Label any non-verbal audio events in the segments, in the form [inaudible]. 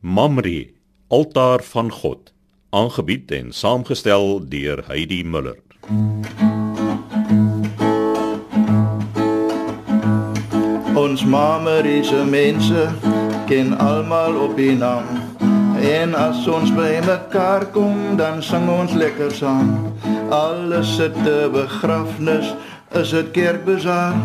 Mamre, altaar van God, aangebied en saamgestel deur Heidi Muller. Ons mameriese mense ken almal op die naam. En as ons by mekaar kom, dan sing ons lekker saam. Alles sit te begrafnis, is dit kerkbazaar.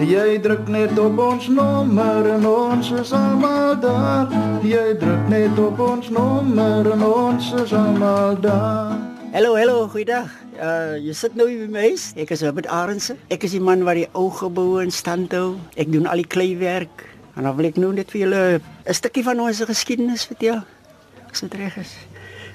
Jy druk net op ons nommer en ons is almal daar. Jy druk net op ons nommer en ons is almal daar. Hallo, hallo, goeiedag. Uh jy sit nou hier by my huis. Ek is Robert Arendse. Ek is die man wat die ou geboue in stand hou. Ek doen al die kleiwerk. En dan wil ek nou net vir julle 'n stukkie van ons geskiedenis vertel. As dit reg is.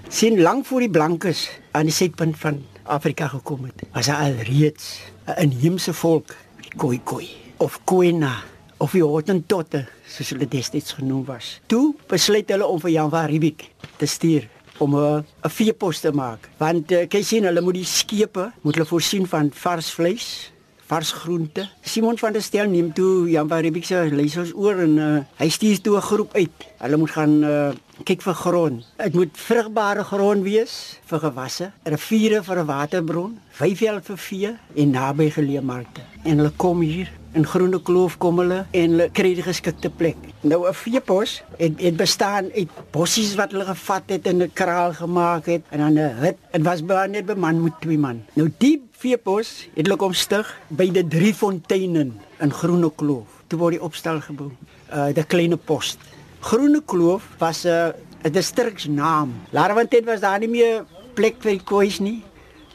Sien lank voor die blankes aan die suidpunt van Afrika gekom het. Was daar al reeds 'n inheemse volk, die Khoikhoi of Khoina of die Hottentotte, soos hulle destyds genoem was. Toe besluit hulle om vir Jan van Riebeeck te stuur om 'n veepos te maak. Want uh, kyk sien, hulle moet die skepe moet hulle voorsien van vars vleis, vars groente. Simon van der Stel neem toe Jan van Riebeeck se leiersels oor en uh, hy stuur toe 'n groep uit. Hulle moet gaan uh, kyk vir grond. Dit moet vrugbare grond wees vir gewasse, riviere vir 'n waterbron, weiveld vir vee en naby geleë markte. En hulle kom hier in Groene Kloof kom hulle en hulle kry die geskikte plek. Nou 'n veepos het het bestaan uit bossies wat hulle gevat het en 'n kraal gemaak het en dan 'n hut. Dit was baie net beman met twee man. Nou die veepos het hulle kom stig by die drie fonteine in Groene Kloof. Toe word die opstal gebou. Uh die kleine post. Groene Kloof was 'n uh, distriksnaam. Laterwant was daar nie meer plek vir koeis nie.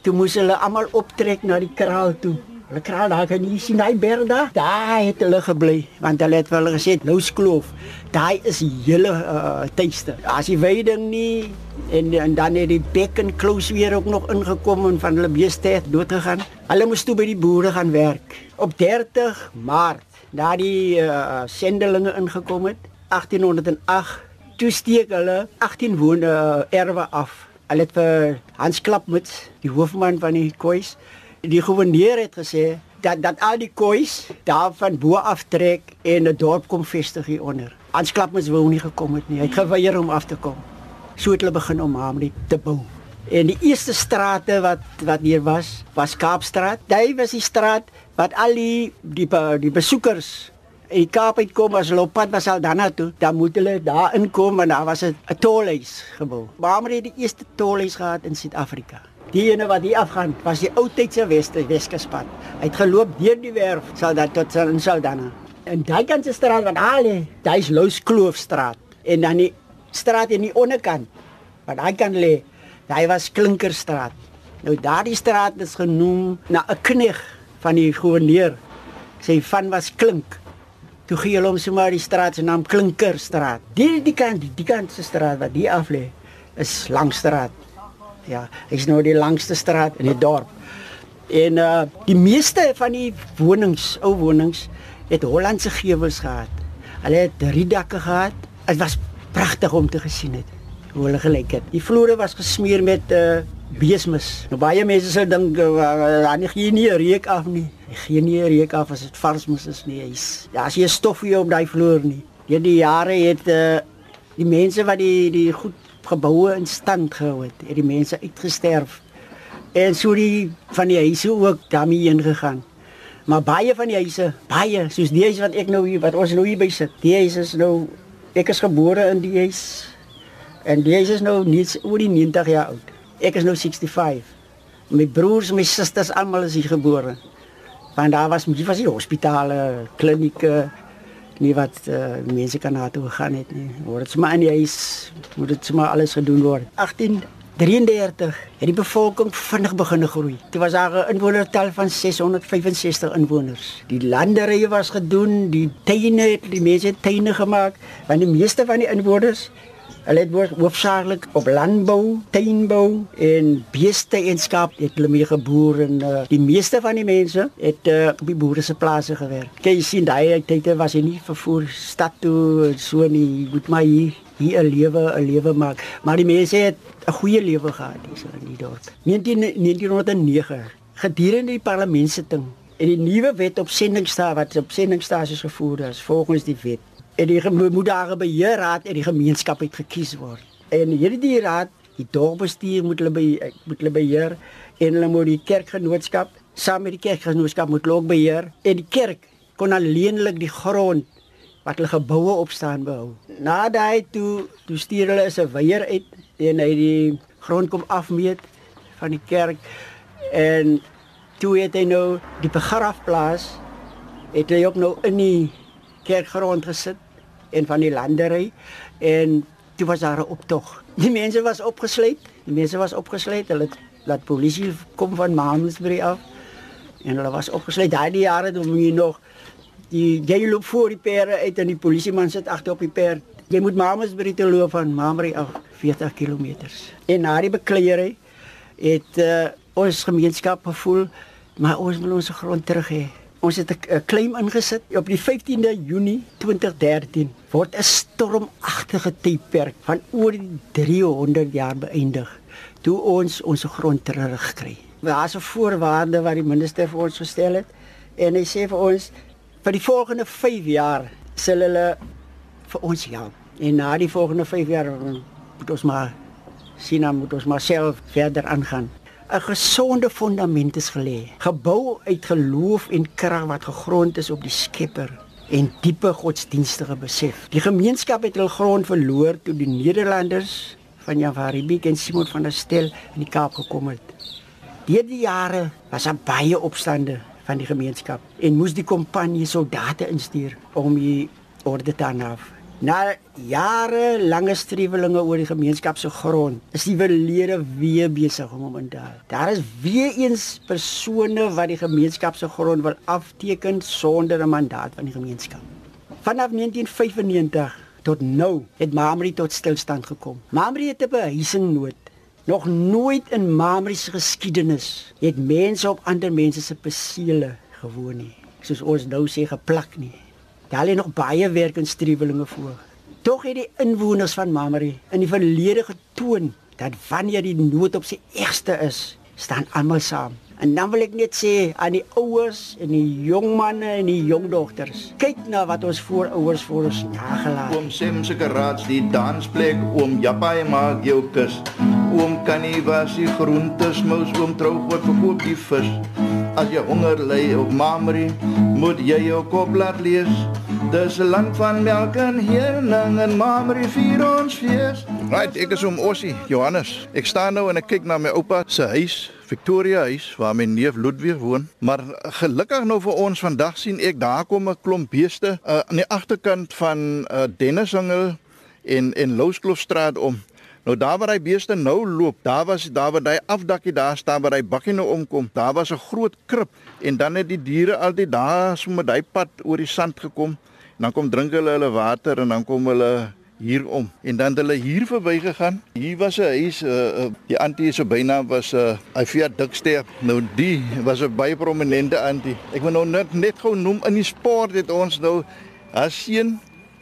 Toe moes hulle almal optrek na die kraal toe. Hulle kraal daar kan nie sien hy berg daar. Daar het hulle gebly want hulle het wel gesê Lous Kloof. Daai is die hele uh, tuiste. As die weiding nie en, en dan het die bekken close weer ook nog ingekom en van hulle beeste het dood gegaan. Hulle moes toe by die boere gaan werk. Op 30 Maart, na die uh, sendelinge ingekom het, 1808 toe steek hulle 18 woonde erwe af. Hulle het vir Hans Klapmuts, die hoofman van die koeis, die goewerneur het gesê dat dat al die koeis daar van bo af trek en 'n dorp kom vestig hier onder. Hans Klapmuts wou nie gekom het nie. Hy het geweier om af te kom. So het hulle begin om Hamri te bou. En die eerste strate wat wat hier was, was Kaapstraat. Dit was die straat wat al die die, die besoekers in die Kaap uitkom as hulle op pad was al daarna toe, dan moet hulle daar inkom en daar was 'n tolhuis gebou. Maar het die eerste tolhuis gehad in Suid-Afrika. Die ene wat hier afgaan, was die ou tydse Weste Weskuspad. Hy het geloop deur die werf sal dat tot in Saldanha. En daai kant se straat wat al lê, daai's Lous Kloofstraat. En dan die straat aan die onderkant wat daai kan lê, daai was Klinkerstraat. Nou daardie straat is genoem na 'n knegg van die goewerneur. Sy van was Klink. Toe gee hulle hom sommer die straat se naam Klinkerstraat. Die die kant, die kant se straat wat hier af lê, is Langstraat. Ja, is nou die langste straat in die dorp. En uh die meeste van die wonings, ou wonings, het Hollandse gevels gehad. Hulle het drie dakke gehad. Dit was pragtig om te gesien het hoe hulle gelyk het. Die vloere was gesmeer met uh beesmis. Nou baie mense sou dink uh, dan gee nie reuk af nie. Gee nie reuk af as dit vars mos is nie. Hy's ja, as jy stof hier op daai vloer nie. Deur die jare het uh die mense wat die die goed geboue in stand gehou het, het die mense uitgesterf. En so die van die huise ook daarmee ingegaan. Maar baie van die huise, baie soos die huis wat ek nou hier wat ons nou hier by sit. Die huis is nou ek is gebore in die huis. En die huis is nou net oor die 90 jaar oud. Ek is nou 65. My broers en my susters almal is hier gebore. Want daar was nie was die hospitale, klinieke nie wat uh, mense kan na toe gegaan het nie. Word dit sommer in die huis moet dit sommer alles gedoen word. 1833 het die bevolking vinnig begin groei. Dit was daar 'n inwonertal van 665 inwoners. Die landerye was gedoen, die tuine het die mense tuine gemaak, want die meeste van die inwoners Hulle het hoofsaaklik op landbou, tuinbou en beeste en skaap het hulle mee geboer en uh, die meeste van die mense het uh, op die boere se plase gewerk. Kyk jy sien daai tyd was hy nie vervoer stad toe so nie, moet maar hier hier 'n lewe 'n lewe maak. Maar die mense het 'n goeie lewe gehad hier so in die dorp. 19, 1909 gedurende die parlementsitting en die nuwe wet op sendingstasie wat op sendingstasies gevoer is volgens die wet En die 'n beheerraad en die gemeenskap het gekies word. En hierdie raad, die dorpsbestuur moet hulle be, moet hulle beheer en hulle moet die kerkgenootskap saam met die kerkgenootskap moet ook beheer en die kerk kon alleenlik die grond wat hulle geboue op staan behou. Na daai toe toe stuur hulle 'n weier uit en hy die grond kom afmeet van die kerk en toe het hy nou die begrafplaas het hy ook nou in die kerkgrond gesit en van die landery en toe was daar 'n optog. Die mense was opgesluit, die mense was opgesluit. Hulle laat polisie kom van Maamsbury af en hulle was opgesluit. Daai jare toe moet jy nog die jy loop voor die perde uit en die polisieman sit agter op die perd. Jy moet Maamsbury toe loop van Maamsbury af 40 km. En na die bekleierery het uh, ons gemeenskap gevoel maar ons wil ons grond terug hê. Ons het 'n claim ingesit op die 15de Junie 2013 word 'n stormagtige tydperk van oor 300 jaar beëindig toe ons ons grond terugkry. Daar's 'n voorwaarde wat die minister vir ons gestel het en hy sê vir ons vir die volgende 5 jaar sal hulle vir ons help. En na die volgende 5 jaar moet ons maar sien dan moet ons maar self verder aangaan. 'n gesonde fundament is gelê, gebou uit geloof en krag wat gegrond is op die Skepper en diepe godsdienstige besef. Die gemeenskap het hul grond verloor toe die Nederlanders van Jan van Riebeeck en Simon van der Stel in die Kaap gekom het. Deur die jare was daar baie opstande van die gemeenskap en moes die kompanie soldate instuur om die orde te handhaaf. Na jare lange strewelinge oor die gemeenskap se grond, is die verlede weer besig om in te haal. Daar is weer eens persone wat die gemeenskap se grond wil afteken sonder 'n mandaat van die gemeenskap. Vanaf 1995 tot nou het Mamri tot stilstand gekom. Mamri het 'n behuisingnood. Nog nooit in Mamri se geskiedenis het mense op ander mense se perseele gewoon nie. Soos ons nou sê geplak nie. Daar lê nog baie werk en strewelinge voor. Tog het die inwoners van Mamre in die verlede getoon dat wanneer die nood op sy ergste is, staan almal saam. En dan wil ek net sê aan die ouers en die jong manne en die jong dogters, kyk na wat ons voorouers vir ons nagelaat. Oom Sem se garage, die dansplek, oom Japai maak jou kus. Oom Kanie was die groentes, mous oom trou word verkoop die vis. As jy honger ly op Mamre, moet jy jou kop laat lees. Dis 'n land van melk en honing en Mamre vier ons fees. Right, ek is om Ossie, Johannes. Ek staan nou en ek kyk na my oupa se huis, Victoria huis waar my neef Ludwig woon. Maar gelukkig nou vir ons vandag sien ek daar kom 'n klomp beeste uh, aan die agterkant van uh, Dennishangel en en Louskloofstraat om. Nou daar waar hy beeste nou loop, daar was daar waar hy afdakkie daar staan waar hy bakkie nou omkom. Daar was 'n groot krib en dan het die diere altyd daar so met hy pad oor die sand gekom. En dan kom drink hulle hulle water en dan kom hulle hier om en dan het hulle hier verby gegaan. Hier was 'n huis, uh, uh, die antie se bynaam was 'n uh, Afia Dikster. Nou die was 'n baie prominente antie. Ek wil nou net net gou noem in die sport het ons nou as seun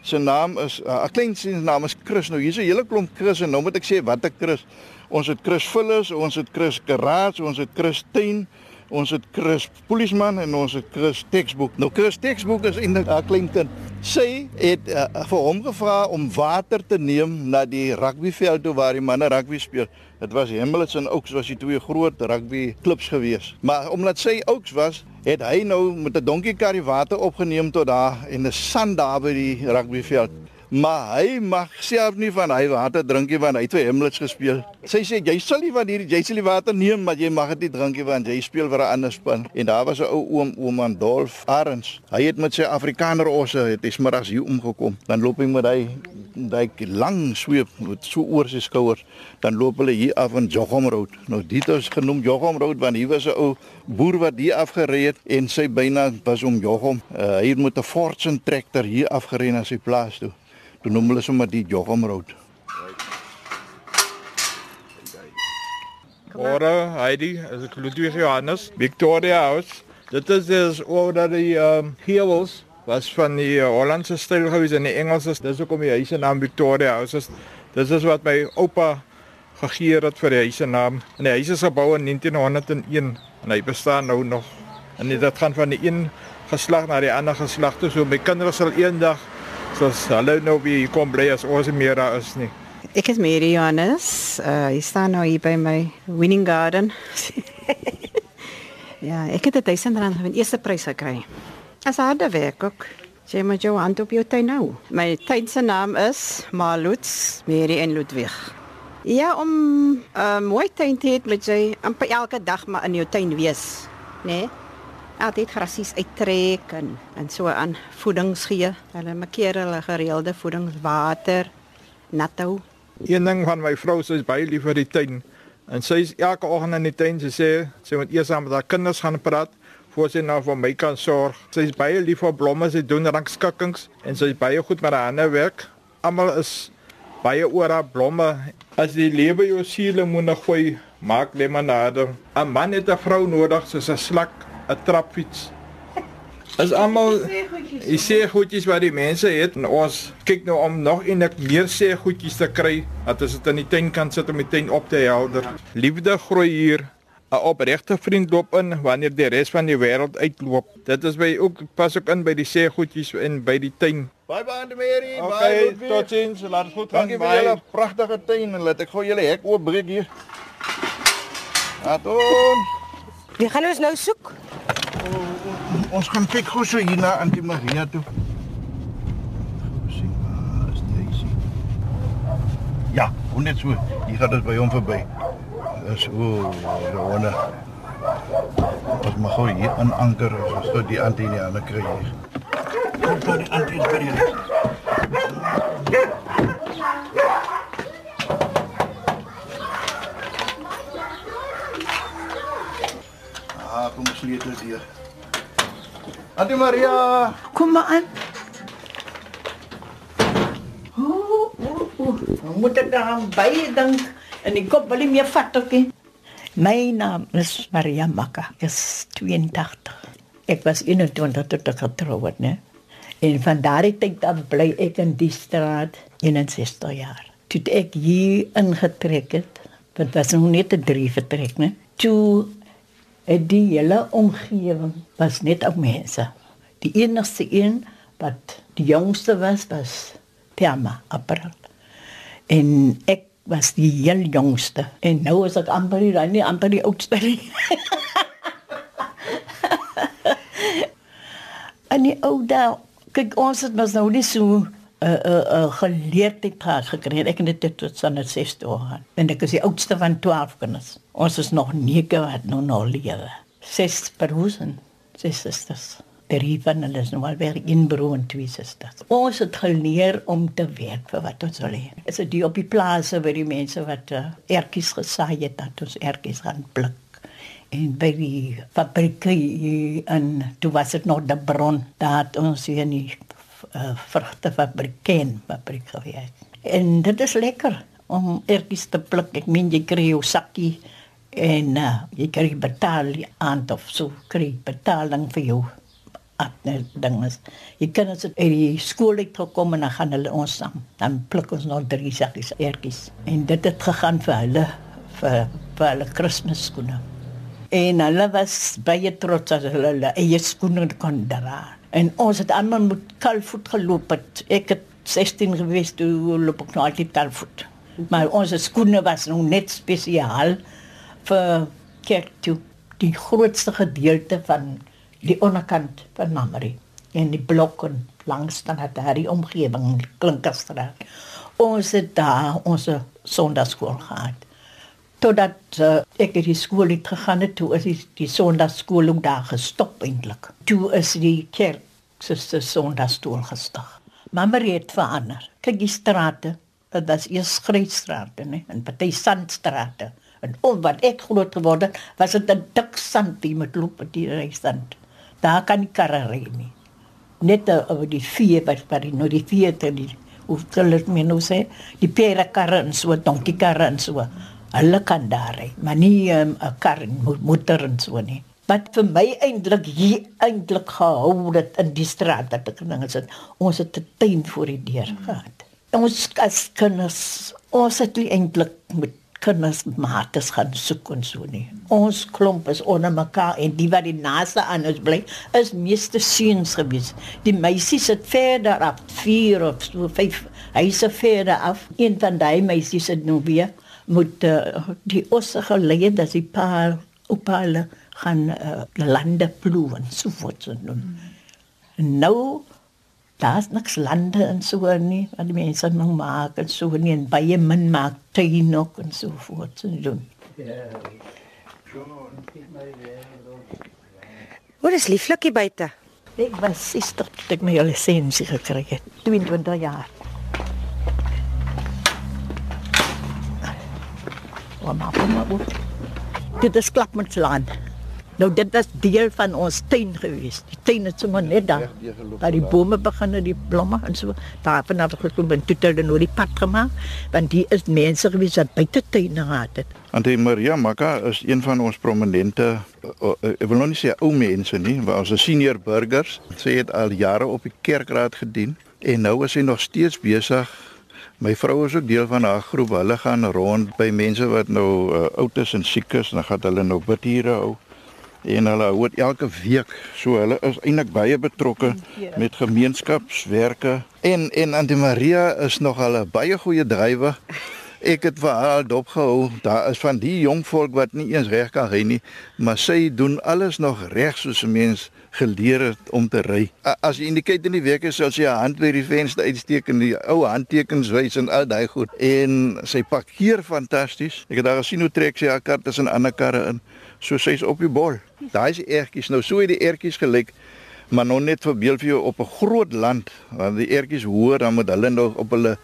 se naam is 'n uh, klein se naam is Chris. Nou hier's 'n hele klomp Chris en nou moet ek sê wat 'n Chris. Ons het Chris Vullis, ons het Chris Karaats, ons het Chris Tuin, ons het Chris Polisman en ons het Chris Textbook. Nou Chris Textbook is eintlik 'n klein kind. Sy het uh, vir hom gevra om water te neem na die rugbyveld toe waar die manne rugby speel. Dit was Hemels en Oaks was die twee groot rugby klubs gewees. Maar omdat sy Oaks was, het hy nou met 'n donkie karry water opgeneem tot daar en 'n sand daar by die rugbyveld. Maar hy mag self nie van hy water drink nie want hy het vir Hamlets gespeel. Sy sê jy sal nie van hierdie jy sal die water neem maar jy mag dit nie drink nie want jy speel vir 'n ander span. En daar was 'n ou oom oom Andolf Arends. Hy het met sy Afrikaner osse het hy smiddags hier omgekom. Dan loop hy met hy daai lang sweep met so oor sy skouers. Dan loop hulle hier af in Jochom Road. Nou dit is genoem Jochom Road want hier was 'n ou boer wat hier afgery het en sy byna was om Jochom. Uh, hier moet 'n Fortune trekker hier afgery na sy plaas toe. Toe noem hulle sommer die Jochum Road. Ora, Heidi, as ek Ludwig Johannes, Victoria House. Dit is is oor dat die ehm um, heuwels was van die uh, Hollandse styl gewees en die Engelse. Dis hoekom die huis se naam Victoria House is. Dis is wat my oupa gegee het vir die huis se naam. En die huis is gebou in 1901 en hy bestaan nou nog. En dit gaan van die een geslag na die ander geslag toe. So my kinders sal eendag Soos hulle nou weer kom bly as ons nie meer daar is nie. Ek is Mary Johannes. Uh ek staan nou hier by my Winning Garden. [laughs] ja, ek het 1000 rand van eerste prys gekry. As harde werk ook. Jy moet jou hand op jou tuin nou. My tuin se naam is Maluts Mary en Ludwig. Ja, om uh, mooi tuin te hê, moet jy amper elke dag maar in jou tuin wees, né? Nee? Altyd grasies uittrek en en so aan voedings gee. Hulle maak hulle gereelde voedingswater nat hou. Een ding van my vrou, sy is baie lief vir die tuin. En sy is elke oggend in die tuin sy sê sy moet eers aan met haar kinders gaan praat voor sy nou vir my kan sorg. Sy is baie lief vir blomme, sy doen rangskikkings en sy is baie goed met haar hande werk. Almal is baie oor haar blomme. As die lewe jou nog gooi, maak limonade. 'n Man het 'n vrou nodig soos 'n slak, 'n trapfiets. Is almal Ek sê goedjies wat die mense het en ons kyk nou om nog eintlik meer sê goedjies te kry dat ons dit in die tuin kan sit om die tuin op te helder. Liefde groei hier. 'n Opregte vriend loop in wanneer die res van die wêreld uitloop. Dit is by ook pas ook in by die sê goedjies en by die tuin. Bye bye Auntie Mary. Okay, bye. tot sins. Laat dit goed gaan. Dankie vir julle pragtige tuin en laat ek gou julle hek oopbreek hier. Aton. Wie gaan ons nou soek? Ons gaan kyk gou so hier na Auntie Maria toe. Sien, waar is Daisy? Ja, hoe net so. Hier gaan dit by hom verby. Dis o, Rona. Ons mag gou hier in anker as ons die Auntie nie aan kry hier. Kom dan die Auntie by die huis. Ah, kom ons sleutel hier. Auntie Maria. Kom maar aan. Ooh, ooh, ooh. Moet ek daar baie dink en die kop wil nie meer vat ook nie. My naam is Maria Makka. Ek is 82. Ek was 21 toe ek getroud het, né? En van daardie tyd af bly ek in die straat 61 jaar. Toe ek hier ingetrek het, dit was nog net 'n drie vertrek, né? Toe die hele omgewing was net ou mense. Die enigste een wat die jongste was was Thelma April. En ek was die heel jongste en nou is ek amper die nie amper die oudste nie. [laughs] en die ou dae, kyk ons het mos nou nie so 'n uh, 'n uh, uh, geleerdheid gehad gekry. Ek het dit tot aan 6 jaar. En ek is die oudste van 12 kinders. Ons is nog nege wat nou nog lewe. Ses broers en ses susters. Drie van hulle is nou al weer in broer en twee susters. Ons het geleer om te werk vir wat ons wil hê. Is dit die op die plase waar die mense wat uh, ertjies gesaai het, dat ons ertjies gaan pluk. En by die fabrieke in toe was dit nog die bron. Daar het ons hier in die uh, vrugtefabriek ken fabriek gewerk. En dit is lekker om ertjies te pluk. Ek meen jy kry jou sakkie en uh, jy kry betaal aan of so kry betaling vir jou. Jy kan as uit die skool uit gekom en dan gaan hulle ons saam. Dan pluk ons nog drie sakkies ertjies. En dit het gegaan vir hulle vir vir hulle Kersskoene. En hulle was baie trots as hulle hulle eie skoene kon dra. En ons het almal met kalfvoet geloop het. Ek het 16 gewees toe loop ek nou altyd kalfvoet. Maar ons skoene was nog net spesiaal vir kerk toe. Die grootste gedeelte van die onderkant van Namari en die blokke langs dan het daar die omgewing Klinkerstraat. Ons het daar ons sondagsskool gehad. Totdat uh, ek in die skool het gegaan het, toe is die, die sondagsskool ook daar gestop eintlik. Toe is die kerk se sondagsskool gestig. Mamma het verander. Kyk die strate, dit was eers skryfstrate, né? En party sandstrate. En om wat ek groot geword het, was dit 'n dik sand die met loop op die reisstand. Daar kan nie karre ry nie. Net oor die vier wat by die nou die vier te die hoe dit my nou sê, die pere karre en so donkie karre en so. Hulle kan daar ry, maar nie 'n um, kar en mo motor en so nie. Wat vir my eintlik hier eintlik gehou het in die straat dat ek dinge sit. Ons het 'n tuin voor die deur gehad. Ons as kinders, ons het eintlik met kinders mates gaan soek en so nie. Ons klomp is onder mekaar en die wat die naaste aan ons bly is meeste seuns gewees. Die meisies het verder af 4 of so 5 huise verder af. Een van daai meisies het nou weer moet uh, die osse gelei dat die pa op hulle gaan uh, lande ploeg en so voort so doen. Mm. Nou daar's niks lande en so nie wat die mense nog maak en so nie en baie min maak tuin ook en so voort so doen. Wat is lieflikie buite? Ek was 60 toe ek my lisensie gekry het. 22 jaar. Wat maak maar. Dit is klapmanslaan. Nou dit was deel van ons tuin gewees. Die tuin het sommer net daar. Daar die bome begin die blomme en so. Daar vanaf gekom en toe het hulle nou die pad gemaak want die is mense gewees wat buite tuine gehad het. Ante Maria Maka is een van ons prominente uh, uh, ek wil nog nie sê ou mense nie, maar ons is senior burgers. Sy het al jare op die kerkraad gedien en nou is sy nog steeds besig My vrou is ook deel van haar groep. Hulle gaan rond by mense wat nou uh, oud is en siek is, dan gaan hulle nou bidure hou en hulle hoor elke week so hulle is eintlik baie betrokke met gemeenskapswerke en en Antie Maria is nog 'n baie goeie drywer. Ek het vir haar dopgehou. Daar is van die jong volk wat nie eens reg kan ry nie, maar sy doen alles nog reg soos 'n mens geleer het om te ry. As jy in die kyk in die week is, sal sy haar hand by die venster uitsteek en die ou handtekens wys en al daai goed. En sy parkeer fantasties. Ek het daar gesien hoe trek sy haar kar tussen ander karre in. So sy's op die bol. Daai is ertjies. Nou so het die ertjies gelyk. Maar nog net verbeel vir jou op 'n groot land waar die ertjies hoor dan moet hulle nog op hulle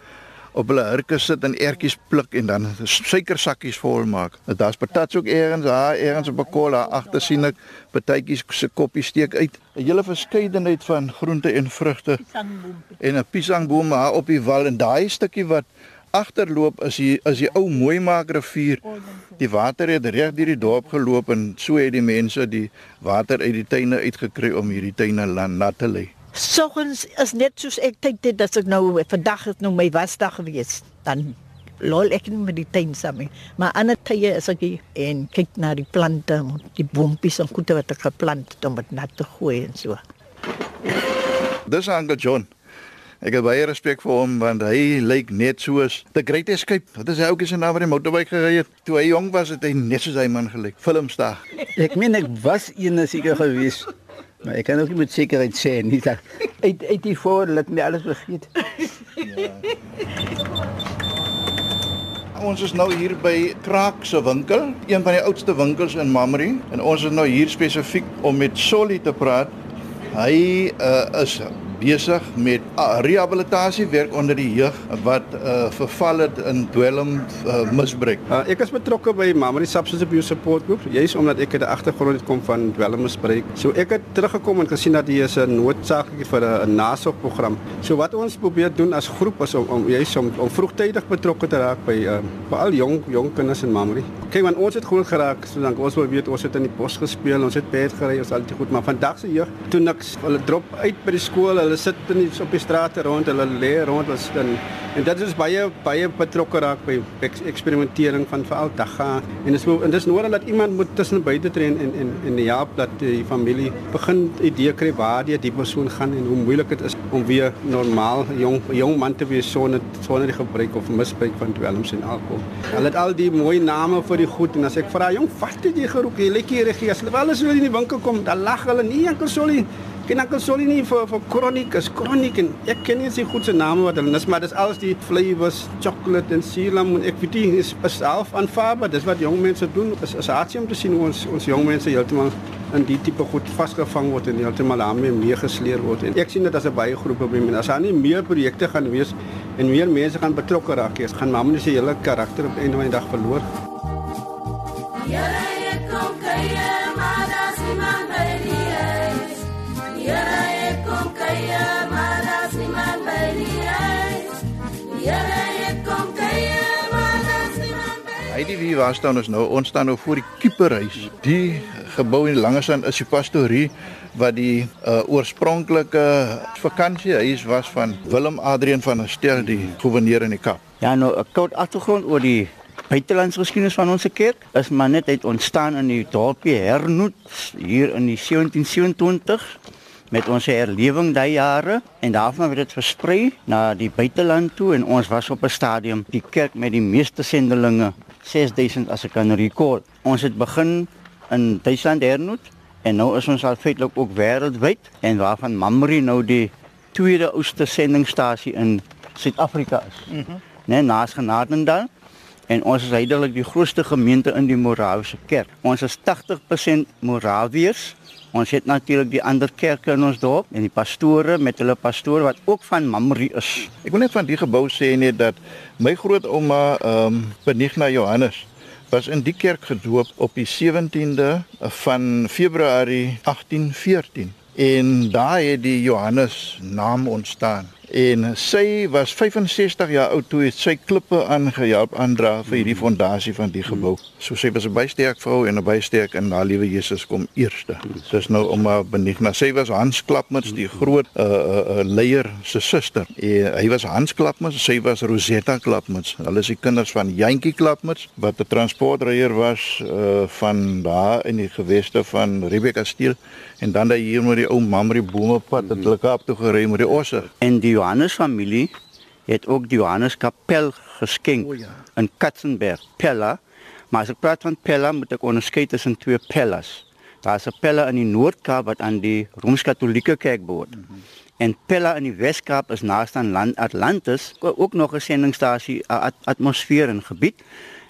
op hulle hurke sit en ertjies pluk en dan suikersakkies vol maak. Nou, Daar's patats ook eers daar, eers op 'n kolla agter sien ek partytjies se koppie steek uit. 'n Hele verskeidenheid van groente en vrugte en 'n piesangboom daar op die wal en daai stukkie wat agterloop is die is die ou Mooimaak rivier. Die water het reg deur die dorp geloop en so het die mense die water uit die tuine uitgekry om hierdie tuine nat te lê. Soggens is net soos ek tyd dit dat ek nou vandag het nou my wasdag gewees. Dan lol ek net met die tuin saam. Maar ander tye is ek hier en kyk na die plante, die boontjies en goeie wat ek geplant het om dit nat te gooi en so. Dis Uncle John. Ek het baie respek vir hom want hy lyk net soos The Great Escape. Wat is hy ouetjie se naam wat die motorbike gery het? Toe hy jong was, het hy net soos hy man gelyk. Filmster. Ek meen ek was een seker gewees. Maar ek kan ook nie met sekerheid sê nie dat uit uit die voor laat my alles vergeet. Ja. Ons is nou hier by Kraak se winkel, een van die oudste winkels in Mamre en ons is nou hier spesifiek om met Solly te praat. Hy uh, is besig met uh, rehabilitasiewerk onder die jeug wat uh, verval het in dwelm uh, misbruik. Uh, ek is betrokke by Mamre Substance Abuse Support Group, juis omdat ek 'n agtergrond het kom van dwelm misbruik. So ek het teruggekom en gesien dat hier is 'n noodsaaklik vir 'n nasorgprogram. So wat ons probeer doen as groep is om, om juis om, om vroegtydig betrokke te raak by uh, veral jong jong kinders in Mamre. Kyk, want ons het groot geraak, so dan ons wil weet ons het in die bos gespeel, ons het perd gery, ons al dit goed, maar vandag se jeug, toe niks, hulle drop uit by die skool, hulle sit in die, op die strate rond, hulle lê rond was dan en dit is baie baie betrokke raak by eksperimentering van veral dagga. En dis en dis nodig dat iemand moet tussen beide tree en en en help dat die familie begin idee kry waar die die persoon gaan en hoe moeilik dit is om weer normaal jong jong man te wees sonder sonder die gebruik of misbruik van dwelms en alkohol. Hulle het al die mooi name vir die goed en as ek vra jong, vat dit jy geroep, jy lekker regie. As hulle wel as hulle in die winkel kom, dan lag hulle nie enkel sorry Ken ek sou nie vir vir kroniek is kroniek en ek ken nie se goed se name wat hulle is maar dis alles die flavors chocolate en siram en ek weet nie is self aanvaarbaar. Dis wat jong mense doen. Is is hartseer om te sien hoe ons ons jong mense heeltemal in die tipe goed vasgevang word en heeltemal daarmee meegesleer word. En ek sien dit as 'n baie groot probleem en as daar nie meer projekte gaan wees en meer mense gaan betrokke raak is gaan mamma se hele karakter op einde van die dag verloor. Ek kom kyk maar as iemand Hy die wie was dan ons nou? Ons staan nou voor die Kieperhuis. Die gebou in Langesand is die pastorie wat die uh, oorspronklike vakansiehuis was van Willem Adrian van der Stel die goewerneur in die Kaap. Ja, nou 'n koud agtergrond oor die buitelandse geskiedenis van ons kerk is maar net uit ontstaan in die dorpie Hernoot hier in die 1727 met ons herlewing daai jare en daarvan het dit versprei na die buiteland toe en ons was op 'n stadium die kerk met die meeste sendelinge 6000 as ek kan rekord. Ons het begin in Duitsland Hernoot en nou is ons al feitelik ook wêreldwyd en waarvan Mamre nou die tweede oudste sendingstasie in Suid-Afrika is. Mhm. Mm Net naas Genadendal en ons is heidelik die grootste gemeente in die Morawiese kerk. Ons is 80% Morawiërs. Ons het natuurlik die ander kerke in ons dorp en die pastore met hulle pastoor wat ook van Mamre is. Ek wil net van die gebou sê net dat my grootouma ehm um, Benigna Johannes was in die kerk gedoop op die 17de van Februarie 1814 en daar het die Johannes naam ontstaan. En sy was 65 jaar oud toe het sy klippe aangehelp aandra vir hierdie fondasie van die gebou. So sy was 'n baie sterk vrou en 'n baie sterk in haar liewe Jesus kom eerste. Dis nou om haar benigna. Sy was Hans Klapmuts, die groot uh uh, uh leier se suster. En hy was Hans Klapmuts, sy was Rosetta Klapmuts. Hulle is die kinders van Jantjie Klapmuts wat 'n transportreier was uh van daar in die geweste van Rebecca Steel en dan daai hier met die ou Mamri Bomepad het hulle Kaap toe gery met die osse. En die Johannes familie het ook die Johannes Kapel geskenk O ja. in Katzenberg, Pella. Maar as ek praat van Pella, moet ek onderskei tussen twee Pellas. Daar's 'n Pella in die Noord-Kaap wat aan die Rooms-Katolieke Kerk behoort. Mm -hmm. En Pella in die Wes-Kaap is naaste aan land Atlantis, ook nog 'n sendingstasie, 'n at atmosfeer en gebied.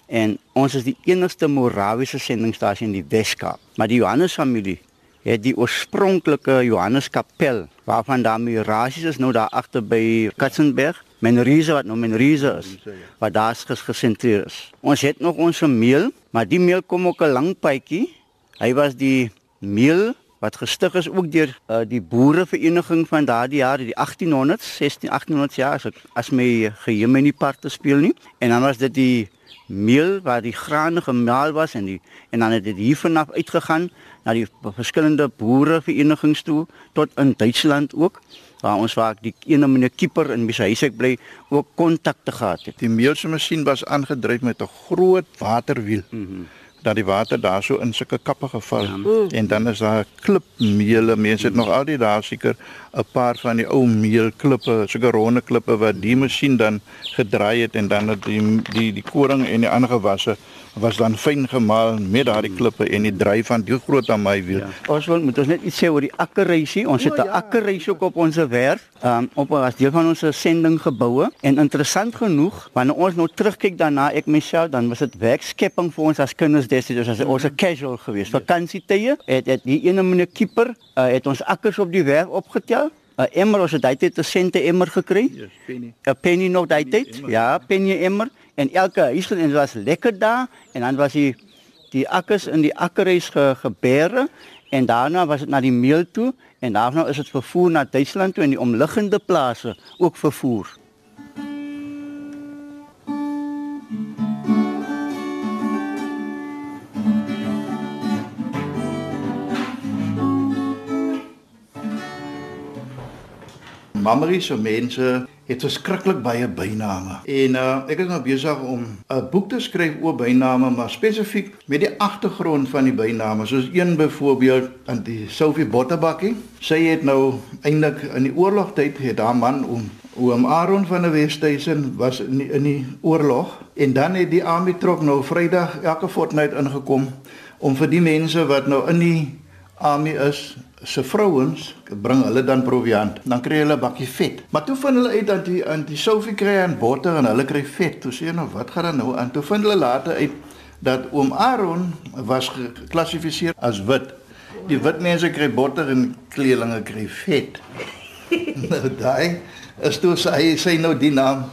En ons is die enigste Morawiese sendingstasie in die Wes-Kaap. Maar die Johannes familie het die oorspronklike Johannes Kapel waarvan daar mirasies is nou daar agter by Katzenberg Menrize wat nou Menrize is wat daar ges gesentreer is. Ons het nog ons meel, maar die meel kom ook 'n lang pypie. Hy was die meel wat gestig is ook deur uh, die boerevereniging van daardie jare, die 1800s, 16 1800s jaar as ek as my geheue my nie part te speel nie. En dan was dit die meel waar die grane gemaal was en die en dan het dit hier vanaf uitgegaan na die verskillende boereverenigings toe tot in Duitsland ook waar ons waar die ene meneer Kieper in se huis ek bly ook kontakte gehad het. Die meelse masjien was aangedryf met 'n groot waterwiel. Mm dat die water daar so in sulke kappe geval ja. en dan is daar klipmeele mense het nog al die daar seker 'n paar van die ou meelklippe sulke ronde klippe wat die masjien dan gedraai het en dan het die die die koring en die ander gewasse was dan fyn gemaal met daardie klippe en die dryf van die groot aan my wiel. Ja. Ons wil moet ons net iets sê oor die akkerreisie. Ons het 'n ja. akkerreisie ook op ons werf, um, op as deel van ons sending geboue en interessant genoeg wanneer ons nou terugkyk daarna ek myself dan was dit werkskepping vir ons as kinders destyds as ons 'n casual geweest. Vakansietye het het die ene meneer Kieper uh, het ons akkers op die werf opgetel. 'n emmer ons het daai tyd 'n sente emmer gekry. Yes, penny. 'n Penny nog daai tyd. Ja, penny emmer en elke huis en dit was lekker daar en dan was die die akkers in die akkerhuis ge, gebeere en daarna was dit na die meel toe en daarna is dit vervoer na Duitsland toe en die omliggende plase ook vervoer. Mamrie se mense het verskriklik baie byname. En uh, ek is nou besig om 'n boek te skryf oor byname, maar spesifiek met die agtergrond van die byname. Soos een byvoorbeeld aan die Sophie Botterbakkie. Sy het nou eintlik in die oorlogtyd het haar man om oom Aaron van die Westhuizen was in die, in die oorlog en dan het die army trok nou Vrydag elke fortnight ingekom om vir die mense wat nou in die army is se vrouens bring hulle dan proviant, dan kry hulle 'n bakkie vet. Maar toe vind hulle uit dat die aan die Sophie kry aan botter en hulle kry vet. Toe sê hulle nou, wat gaan dan nou aan? Toe vind hulle later uit dat oom Aaron was geklassifiseer as wit. Die wit mense kry botter en kleelinge kry vet. [laughs] nou daai is toe sy sy nou die naam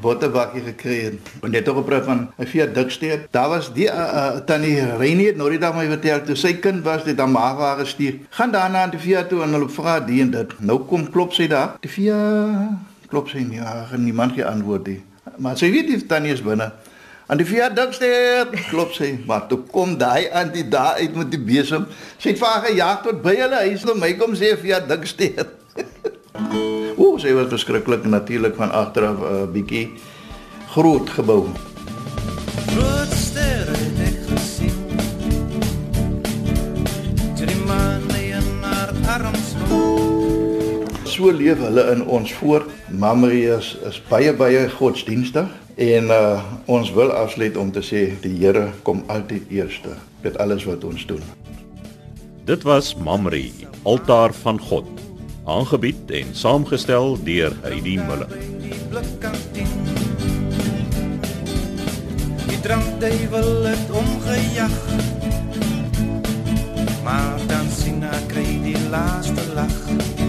botterbakkie gekry het. En net ook gepraat van 'n vier diksteed. Daar was die uh, uh, tannie Renie het nou dag my vertel toe sy kind was dit aan Mara gestuur. Gaan daarna aan die vier toe en hulle vra die en dit. Nou kom klop sy daar. Die vier klop sy nie. Ag niemand gee antwoord nie. Maar sy weet die tannie is binne. Aan die vier diksteed klop sy. Maar toe kom daai aan die daar uit met die besem. Sy het vir gejaag tot by hulle huis om my kom sê vier diksteed. [laughs] Ooh, sy was verskriklik natuurlik van agteraf 'n uh, eh, bietjie groot gebou. Groot sterre het ek gesien. Toe die maan in haar arms So leef hulle in ons voort. Mamrie is, is baie baie godsdienstig en uh, ons wil afsluit om te sê die Here kom altyd eerste met alles wat ons doen. Dit was Mamrie, altaar van God aangebied en saamgestel deur Heidi Muller. Die drankduiwel het omgejag. Maar dan sien ek kry die laaste lag.